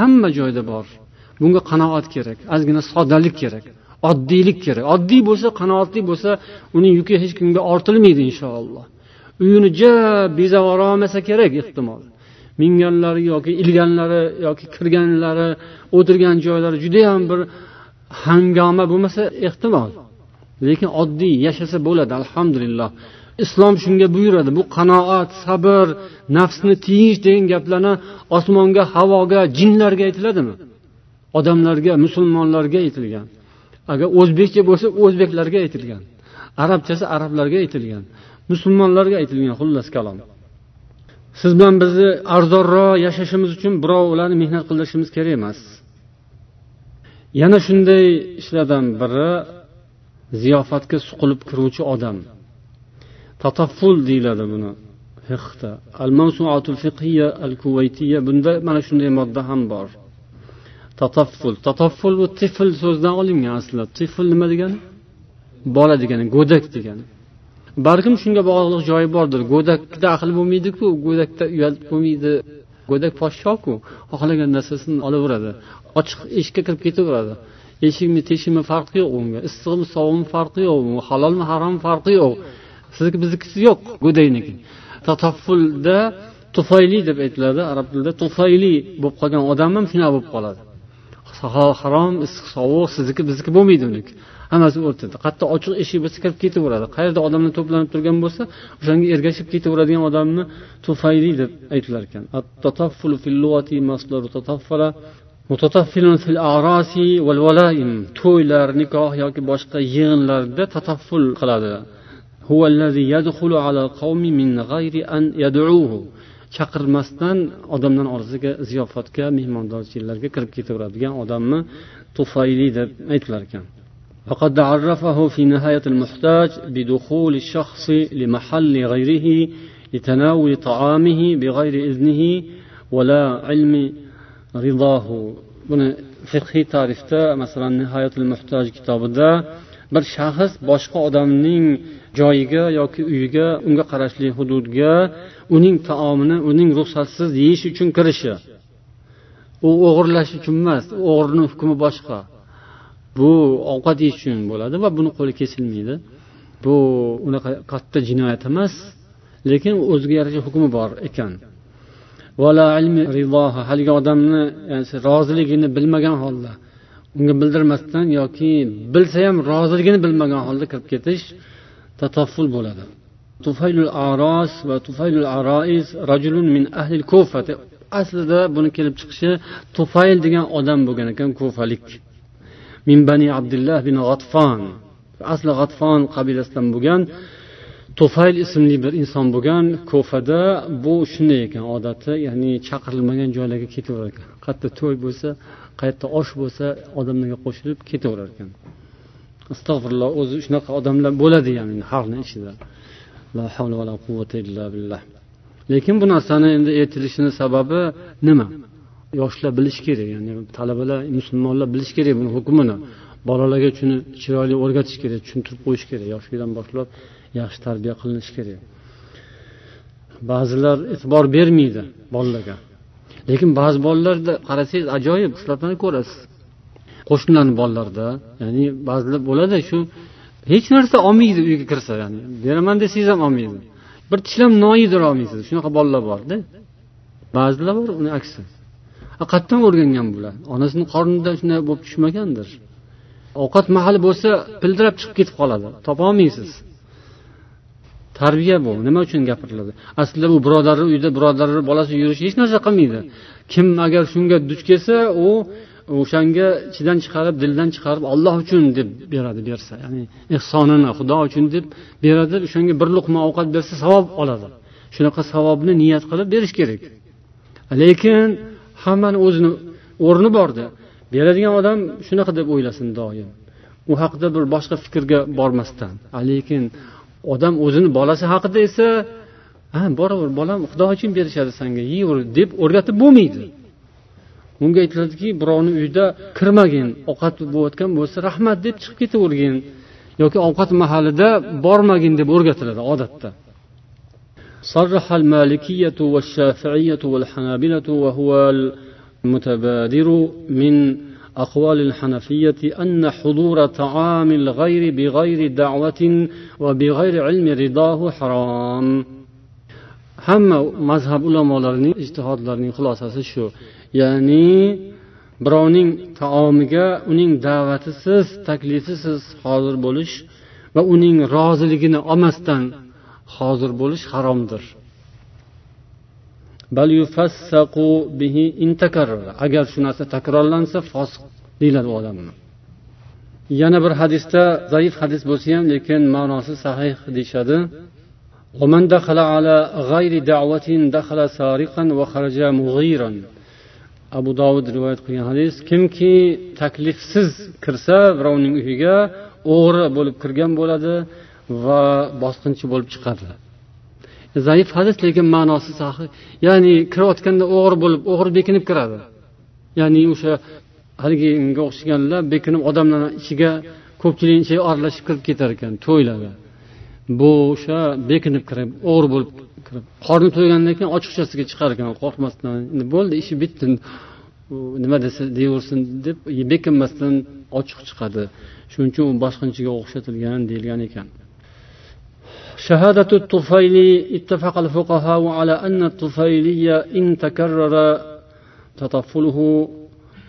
Hamma joyda bor. Bunga qanoat kerak ozgina soddalik kerak oddiylik kerak. Oddiy bo'lsa qanoatli bo'lsa uning yuki hech kimga ortilmaydi inshaalloh. Uyini ja bezab olmasa kerak ehtimol. Minganlari yoki ilganlari yoki kirganlari o'tirgan joylari judayam bir hangoma bo'lmasa ehtimol. Lekin oddiy yashasa bo'ladi alhamdulillah. Islom shunga buyuradi bu qanoat sabr nafsni tiyish degan gaplarni osmonga havoga jinlarga aytiladimi? Odamlarga musulmonlarga aytilgan. Agar o'zbekcha bo'lsa o'zbeklarga aytilgan. Arabchasi arablarga aytilgan. Musulmonlarga aytilgan xullas kalom. Siz bilan bizni arzonroq yashashimiz uchun birovlarni mehnat qildirishimiz kerak emas. Yana shunday ishlardan biri ziyofatga suqilib kiruvchi odam. Tatafful deyiladi buni fiqda al mavsuatul fiqhiya al kuvaytiya bunda mana shunday modda ham bor. Tatafful. Tatafful bu tifl so'zidan olingan aslida. Tifl nima degani? Bola degani go'dak degani. Balkim shunga bog'liq joyi bordir. Go'dakda aql bo'lmaydiku go'dakda uyat bo'lmaydi. Go'dak poshshoku xohlagan narsasini olaveradi. Ochiq eshikka kirib ketaveradi. Eshikmi teshikmi farqi yo'q unga. Issig'imi sovug'imi farqi yo'q halolmi harommi farqi yo'q. Sizniki biznikisi yo'q go'dakniki tataffulda tufayli deb aytiladi arab tilida. Tufayli bo'lib qolgan odam ham shunaqa bo'lib qoladi. Harom issiq sovuq sizniki bizniki bo'lmaydi uniki. Hammasi o'rtada. Qayerda ochiq eshik bo'lsa kirib ketaveradi. Qayerda odamlar to'planib turgan bo'lsa o'shanga ergashib ketaveradigan odamni tufayli deb aytilar ekan. To'ylar nikoh yoki boshqa yig'inlarda tatafful qiladi chaqirmasdan odamdan orasiga ziyofatga mehmondorchiliklarga kirib ketaveradigan odamni tufayli deb aytilar ekan فقد عرفه في نهاية المحتاج بدخول الشخص لمحل غيره لتناول طعامه بغير إذنه ولا علم ridohu buni fiqhiy tarifda masalan nihoyatul muhtoj kitobida bir shaxs boshqa odamning joyiga yoki uyiga unga qarashli hududga uning taomini uning ruxsatsiz yeyish uchun kirishi. U o'g'irlash uchun emas o'g'rini hukmi boshqa. Bu ovqat yeyish uchun bo'ladi va buni qo'li kesilmaydi. Bu unaqa katta jinoyat emas lekin o'ziga yarasha hukmi bor ekan. Haligi odamni roziligini bilmagan holda unga bildirmasdan yoki bilsa ham roziligini bilmagan holda kirib ketish tatofful bo'ladi. Tufaylul aros va tufaylul arois rajulun min ahlil kufa aslida buni kelib chiqishi tufayl degan odam bo'lgan ekan kufalik. Min bani abdulloh bin g'atfon asli g'atfon qabilasidan bo'lgan tufayl ismli bir inson bo'lgan ko'fada bu shunday ekan odati ya'ni chaqirilmagan joylarga ketaverar ekan. Qayerda to'y bo'lsa qayerda osh bo'lsa odamlarga qo'shilib ketaverar ekan. Astag'firulloh o'zi shunaqa odamlar bo'ladi ya'ni xalqni ichida. La havla va la quvvata illa billah. Lekin bu narsani endi aytilishini sababi nima? Yoshlar bilishi kerak ya'ni talabalar musulmonlar bilishi kerak buni hukmini. Bolalarga shuni chiroyli o'rgatish kerak tushuntirib qo'yish kerak yoshlikdan boshlab yaxshi tarbiya qilinishi kerak. Ba'zilar e'tibor bermaydi bolalarga. Lekin ba'zi bolalarda qarasangiz ajoyib shularni ko'rasiz. Qo'shnilarni bolalarida ya'ni ba'zilar bo'ladi shu hech narsa olmaydi uyga kirsa ya'ni beraman desangiz ham olmaydi. Bir tishlam non yedira olmaysiz shunaqa bolalar borda. Ba'zilar bor uni aksi. Qayerdan o'rgangan bular? Onasini qornida shunday bo'lib tushmagandir. Ovqat mahali bo'lsa pildirab chiqib ketib qoladi topolmaysiz tarbiya bu. Nima uchun gapiriladi? Aslida bu birodari uyda birodari bolasi yurishi hech narsa qilmaydi. Kim agar shunga duch kelsa u o'shanga ichidan chiqarib dildan chiqarib olloh uchun deb beradi bersa. Ya'ni ehsonini xudo uchun deb beradi o'shanga bir luqma ovqat bersa savob oladi. Shunaqa savobni niyat qilib berish kerak. Lekin hammani o'zini o'rni borda beradigan odam shunaqa deb o'ylasin doim. U haqida bir boshqa fikrga bormasdan. Lekin odam o'zini bolasi haqida esa ha boraver bolam xudo uchun berishadi sanga yeyver deb o'rgatib bo'lmaydi unga aytiladiki birovni uyida kirmagin ovqat bo'layotgan bo'lsa rahmat deb chiqib ketavergin yoki ovqat mahalida bormagin deb o'rgatiladi odatda صرح المالكية والشافعية والحنابلة وهو المتبادر من أقوال الحنفية أن حضور طعام الغير بغير دعوة وبغير علم رضاه حرام hamma mazhab ulamolarining ijtihodlarining xulosasi shu ya'ni birovning taomiga uning da'vatisiz taklifisiz hozir bo'lish va uning roziligini olmasdan hozir bo'lish haromdir agar shu narsa takrorlansa fosiq deyiladi u odamni yana bir hadisda zaif hadis bo'lsa ham lekin ma'nosi sahih deyishadi ومن دخل على غير دعوة دخل سارقا وخرج مغيرا abu dovud rivoyat qilgan hadis kimki taklifsiz kirsa birovning uyiga o'g'ri bo'lib kirgan bo'ladi va bosqinchi bo'lib chiqadi Zaif hadis lekin ma'nosi sahih ya'ni kirayotganda o'g'ri bo'lib o'g'ri bekinib kiradi. Ya'ni o'sha haligiga o'xshaganlar bekinib odamlarni ichiga ko'pchilikni ichiga aralashib kirib ketar ekan to'ylarga. Bu o'sha bekinib kirib o'g'ri bo'lib kirib qorni to'ygandan keyin ochiqchasiga chiqar ekan qo'rqmasdan endi bo'ldi ishi bitdi nima desa deyaversin deb bekinmasdan ochiq chiqadi. Shuning uchun u bosqinchiga o'xshatilgan deyilgan ekan. شهادة الطفيل اتفق الفقهاء على أن الطفيلي إن تكرر تطفله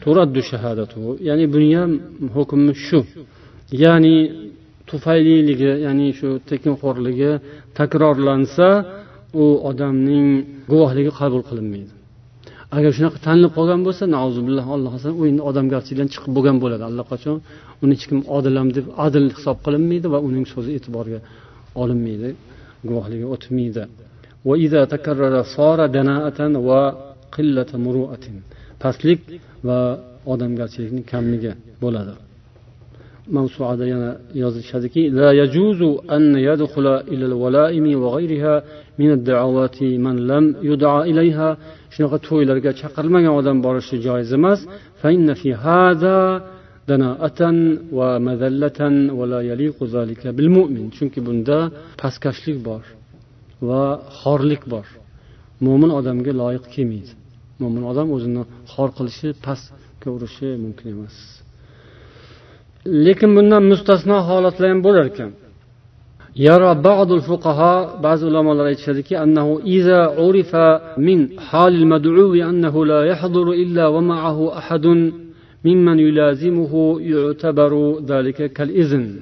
ترد شهادته يعني بنيام حكم شو يعني tufayliligi ya'ni shu tekinxo'rligi takrorlansa u odamning guvohligi qabul qilinmaydi agar shunaqa tanilib qolgan bo'lsa nauzubillah alloh asrasin u endi odamgarchilikdan chiqib bo'lgan bo'ladi allaqachon uni hech kim odilam deb adil hisob qilinmaydi va uning so'zi e'tiborga olinmaydi guvohligi o'tmaydi pastlik va odamgarchilikning kamligi bo'ladi mavsuada yana yozishadiki لا يجوز أن يدخل إلى الولائم وغيرها من الدعوات من لم يدعى إليها shunaqa to'ylarga chaqirilmagan odam borishi joiz emas danoatan va mazallatan va yaliqu zalika bil mu'min chunki bunda pastkashlik bor va xorlik bor mo'min odamga loyiq kelmaydi mo'min odam o'zini xor qilishi pastga urishi mumkin emas lekin bundan mustasno holatlar ham bo'lar ekan ba'zi ulamolar aytishadiki annahu iza urifa min halil mad'uvi annahu la yahduru illa wa ma'ahu ahadun ومعه أحد ممن يلازمه يعتبر ذلك كالإذن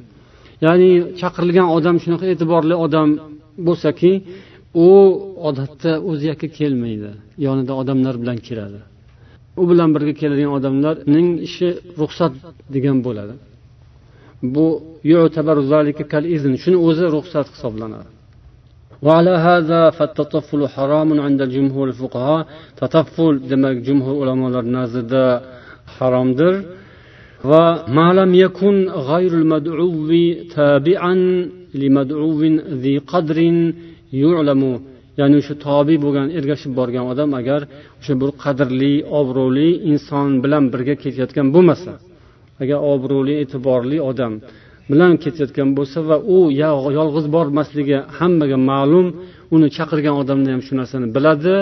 ya'ni chaqirilgan odam shunaqa e'tiborli odam bo'lsaki u odatda o'zi yakka kelmaydi yonida odamlar bilan keladi u bilan birga keladigan odamlarning ishi ruxsat degan bo'ladi bu shuni o'zi ruxsat hisoblanadi وعلى هذا فالتطفل حرام عند جمهور الفقهاء تطفل demak jumhur ulamolar nazarda haromdir va malam yakun g'ayrul mad'uvi tabi'an limad'uvin zi qadrin yu'lamu. Ya'ni o'sha tobi bo'lgan ergashib borgan odam agar o'sha bir qadrli obro'li inson bilan birga ketayotgan bo'lmasa agar obro'li e'tiborli odam bilan ketayotgan bo'lsa va u yolg'iz bormasligi hammaga ma'lum uni chaqirgan odamni ham shu narsani biladi.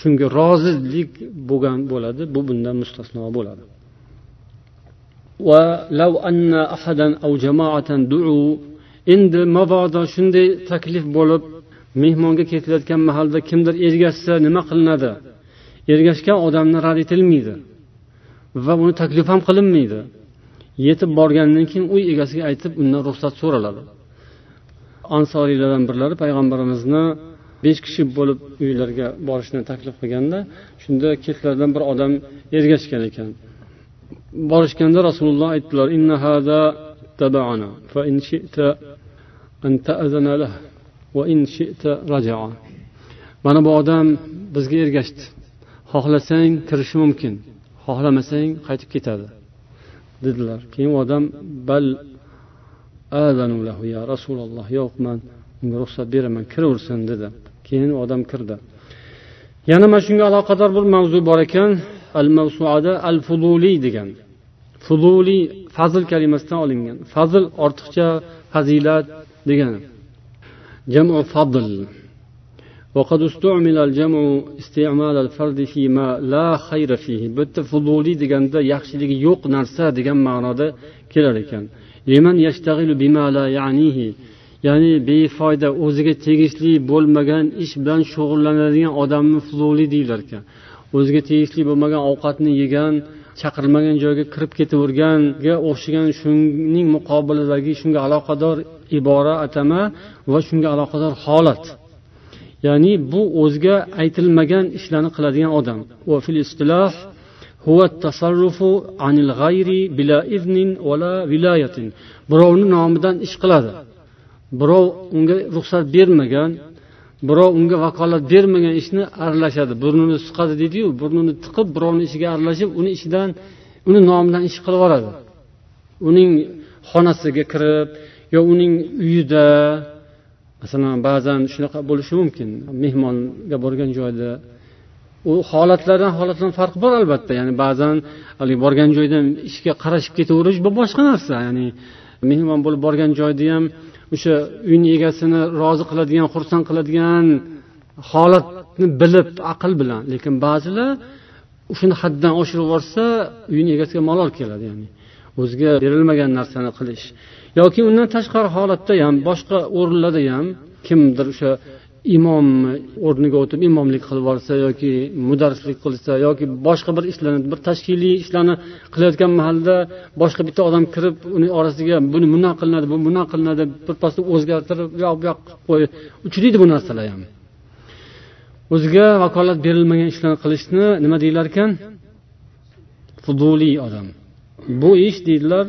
Shunga rozilik bo'lgan bo'ladi bu bundan mustasno bo'ladi. Endi mabodo shunday taklif bo'lib mehmonga ketilayotgan mahalda kimdir ergashsa nima qilinadi? Ergashgan odamni rad etilmaydi va uni taklif ham qilinmaydi. Yetib borgandan keyin uy egasiga aytib undan ruxsat so'raladi. Ansoriylardan birlari payg'ambarimizni besh kishi bo'lib uylariga borishni taklif qilganda shunda ketlaridan bir odam ergashgan ekan. Borishganda rasululloh aytdilar mana bu odam bizga ergashdi. Xohlasang kirishi mumkin xohlamasang qaytib ketadi dedilar. Keyin u odam bal lahu ya rasululloh yo'q man unga ruxsat beraman kiraversin dedi. keyin u odam kirdi yana mana shunga aloqador bir mavzu bor ekan al mavsuada al fuduliy degan fuduliy fazl kalimasidan olingan fazl ortiqcha fazilat degani jamu fadl وقد استعمل الجمع استعمال الفرد فيما لا خير فيه bu yerda fuduliy deganda yaxshiligi yo'q narsa degan ma'noda kelar ekan Ya'ni befoyda o'ziga tegishli bo'lmagan ish bilan shug'ullanadigan odamni fuzuli deyilar ekan. O'ziga tegishli bo'lmagan ovqatni yegan chaqirilmagan joyga kirib ketaverganga o'xshagan shuning muqobilidagi shunga aloqador ibora atama va shunga aloqador holat. Ya'ni bu o'ziga aytilmagan ishlarni qiladigan odam. Birovni nomidan ish qiladi. Birov unga ruxsat bermagan birov unga vakolat bermagan ishni aralashadi. Burnini suqadi deydiyu burnini tiqib birovni ishiga aralashib uni ishidan uni nomidan ish qilib yuboradi uning xonasiga kirib yo uning uyida masalan ba'zan shunaqa bo'lishi mumkin mehmonga borgan joyda. U holatlardan holatdan farqi bor albatta. Ya'ni ba'zan haligi borgan joyda ishga qarashib ketaverish bu boshqa narsa. Ya'ni mehmon bo'lib borgan joyda ham o'sha uyni egasini rozi qiladigan xursand qiladigan holatni bilib aql bilan. Lekin ba'zilar shuni haddan oshirib yuborsa uyni egasiga malol keladi ya'ni o'ziga berilmagan narsani qilish. Yoki undan tashqari holatda ham boshqa o'rinlarda ham kimdir o'sha imom o'rniga o'tib imomlik qilib yuborsa yoki mudarrislik qilsa yoki boshqa bir ishlarni bir tashkiliy ishlarni qilayotgan mahalda boshqa bitta odam kirib uni orasiga buni bunaqa qilinadi bu bunaqa qilinadi birpasda o'zgartirib u yoq bu yoq qilib qo'yib uchraydi bu narsalar ham. O'ziga vakolat berilmagan ishlarni qilishni nima deyilar ekan? Fuduliy odam. Bu ish deydilar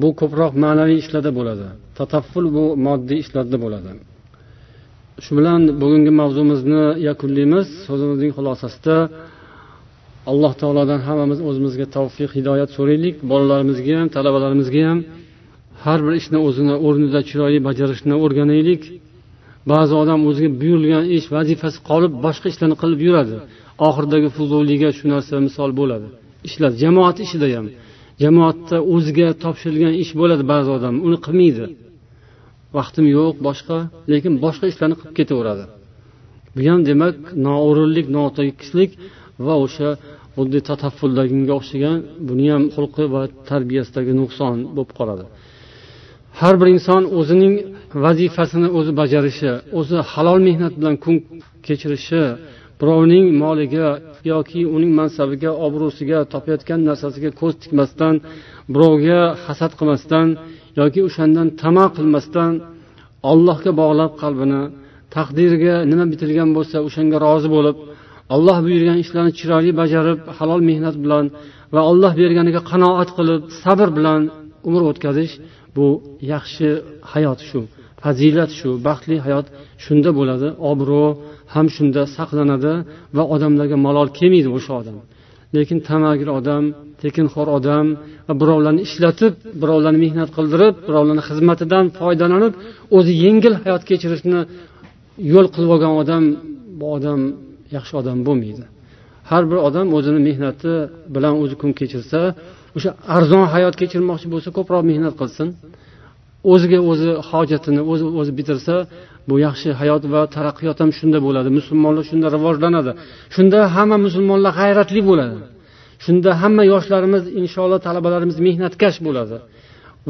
bu ko'proq ma'naviy ishlarda bo'ladi. Tatafful bu moddiy ishlarda bo'ladi. Shu bilan bugungi mavzumizni yakunlaymiz. So'zimizning xulosasida alloh taolodan hammamiz o'zimizga tavfiq hidoyat so'raylik. Bolalarimizga ham talabalarimizga ham har bir ishni o'zini o'rnida chiroyli bajarishni o'rganaylik. Ba'zi odam o'ziga buyurilgan ish vazifasi qolib boshqa ishlarni qilib yuradi. Oxiridagi fuzuliyga shu narsa misol bo'ladi. Ishlar jamoat ishida ham. Jamoatda o'ziga topshirilgan ish bo'ladi ba'zi odam. Uni qilmaydi. Vaqtim yo'q boshqa lekin boshqa ishlarni qilib ketaveradi. Bu ham demak noo'rinlik notekislik va o'sha xuddi tataffuldaganga o'xshagan buni ham xulqi va tarbiyasidagi nuqson bo'lib qoladi. Har bir inson o'zining vazifasini o'zi bajarishi o'zi halol mehnat bilan kun kechirishi birovning moliga yoki uning mansabiga obro'siga topayotgan narsasiga ko'z tikmasdan birovga hasad qilmasdan yoki o'shandan tama qilmasdan allohga bog'lab qalbini taqdirga nima bitilgan bo'lsa o'shanga rozi bo'lib olloh buyurgan ishlarni chiroyli bajarib halol mehnat bilan va olloh berganiga qanoat qilib sabr bilan umr o'tkazish bu yaxshi hayot shu fazilat shu baxtli hayot shunda bo'ladi obro' ham shunda saqlanadi va odamlarga malol kelmaydi o'sha odam. Lekin tamagir odam tekinxo'r odam va birovlarni ishlatib birovlarni mehnat qildirib birovlarni xizmatidan foydalanib o'zi yengil hayot kechirishni yo'l qilib olgan odam bu odam yaxshi odam bo'lmaydi. Har bir odam o'zini mehnati bilan o'zi kun kechirsa o'sha arzon hayot kechirmoqchi bo'lsa ko'proq mehnat qilsin. O'ziga o'zi hojatini o'zi o'zi bitirsa bu yaxshi hayot va taraqqiyot ham shunda bo'ladi. Musulmonlar shunda rivojlanadi. Shunda hamma musulmonlar g'ayratli bo'ladi. Shunda hamma yoshlarimiz inshaalloh talabalarimiz mehnatkash bo'ladi.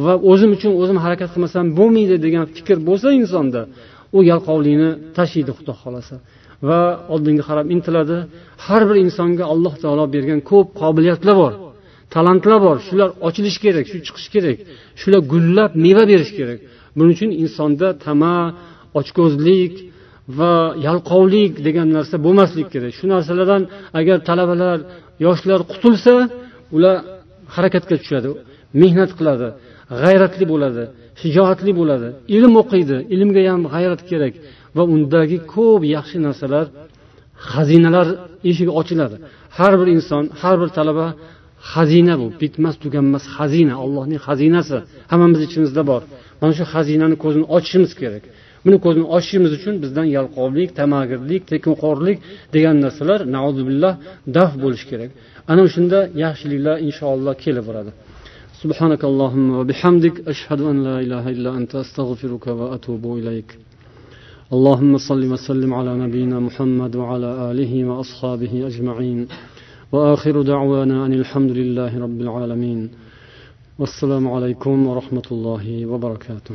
Va o'zim uchun o'zim harakat qilmasam bo'lmaydi degan fikr bo'lsa insonda u yalqovlikni tashlaydi xudo xohlasa. Va oldinga qarab intiladi. Har bir insonga alloh taolo bergan ko'p qobiliyatlar bor. Talantlar bor shular ochilishi kerak shu chiqishi kerak. Shular gullab meva berishi kerak. Buning uchun insonda tama ochko'zlik va yalqovlik degan narsa bo'lmasligi kerak. Shu narsalardan agar talabalar yoshlar qutulsa ular harakatga tushadi mehnat qiladi g'ayratli bo'ladi shijoatli bo'ladi. Ilm o'qiydi ilmga ham g'ayrat kerak va undagi ko'p yaxshi narsalar xazinalar eshigi ochiladi. Har bir inson har bir talaba xazina bu bitmas tuganmas xazina allohning xazinasi hammamiz ichimizda bor mana shu xazinani ko'zini ochishimiz kerak buni ko'zini ochishimiz uchun bizdan yalqovlik tamagirlik tekinxo'rlik degan narsalar nauzubillah daf bo'lishi kerak ana o'shanda yaxshiliklar inshaalloh kelaveradi سبحانك اللهم وبحمدك أشهد أن لا إله إلا أنت أستغفرك وأتوب إليك اللهم صل وسلم على نبينا محمد وعلى آله وأصحابه أجمعين وآخر دعوانا أن الحمد لله رب العالمين. والسلام عليكم ورحمة الله وبركاته.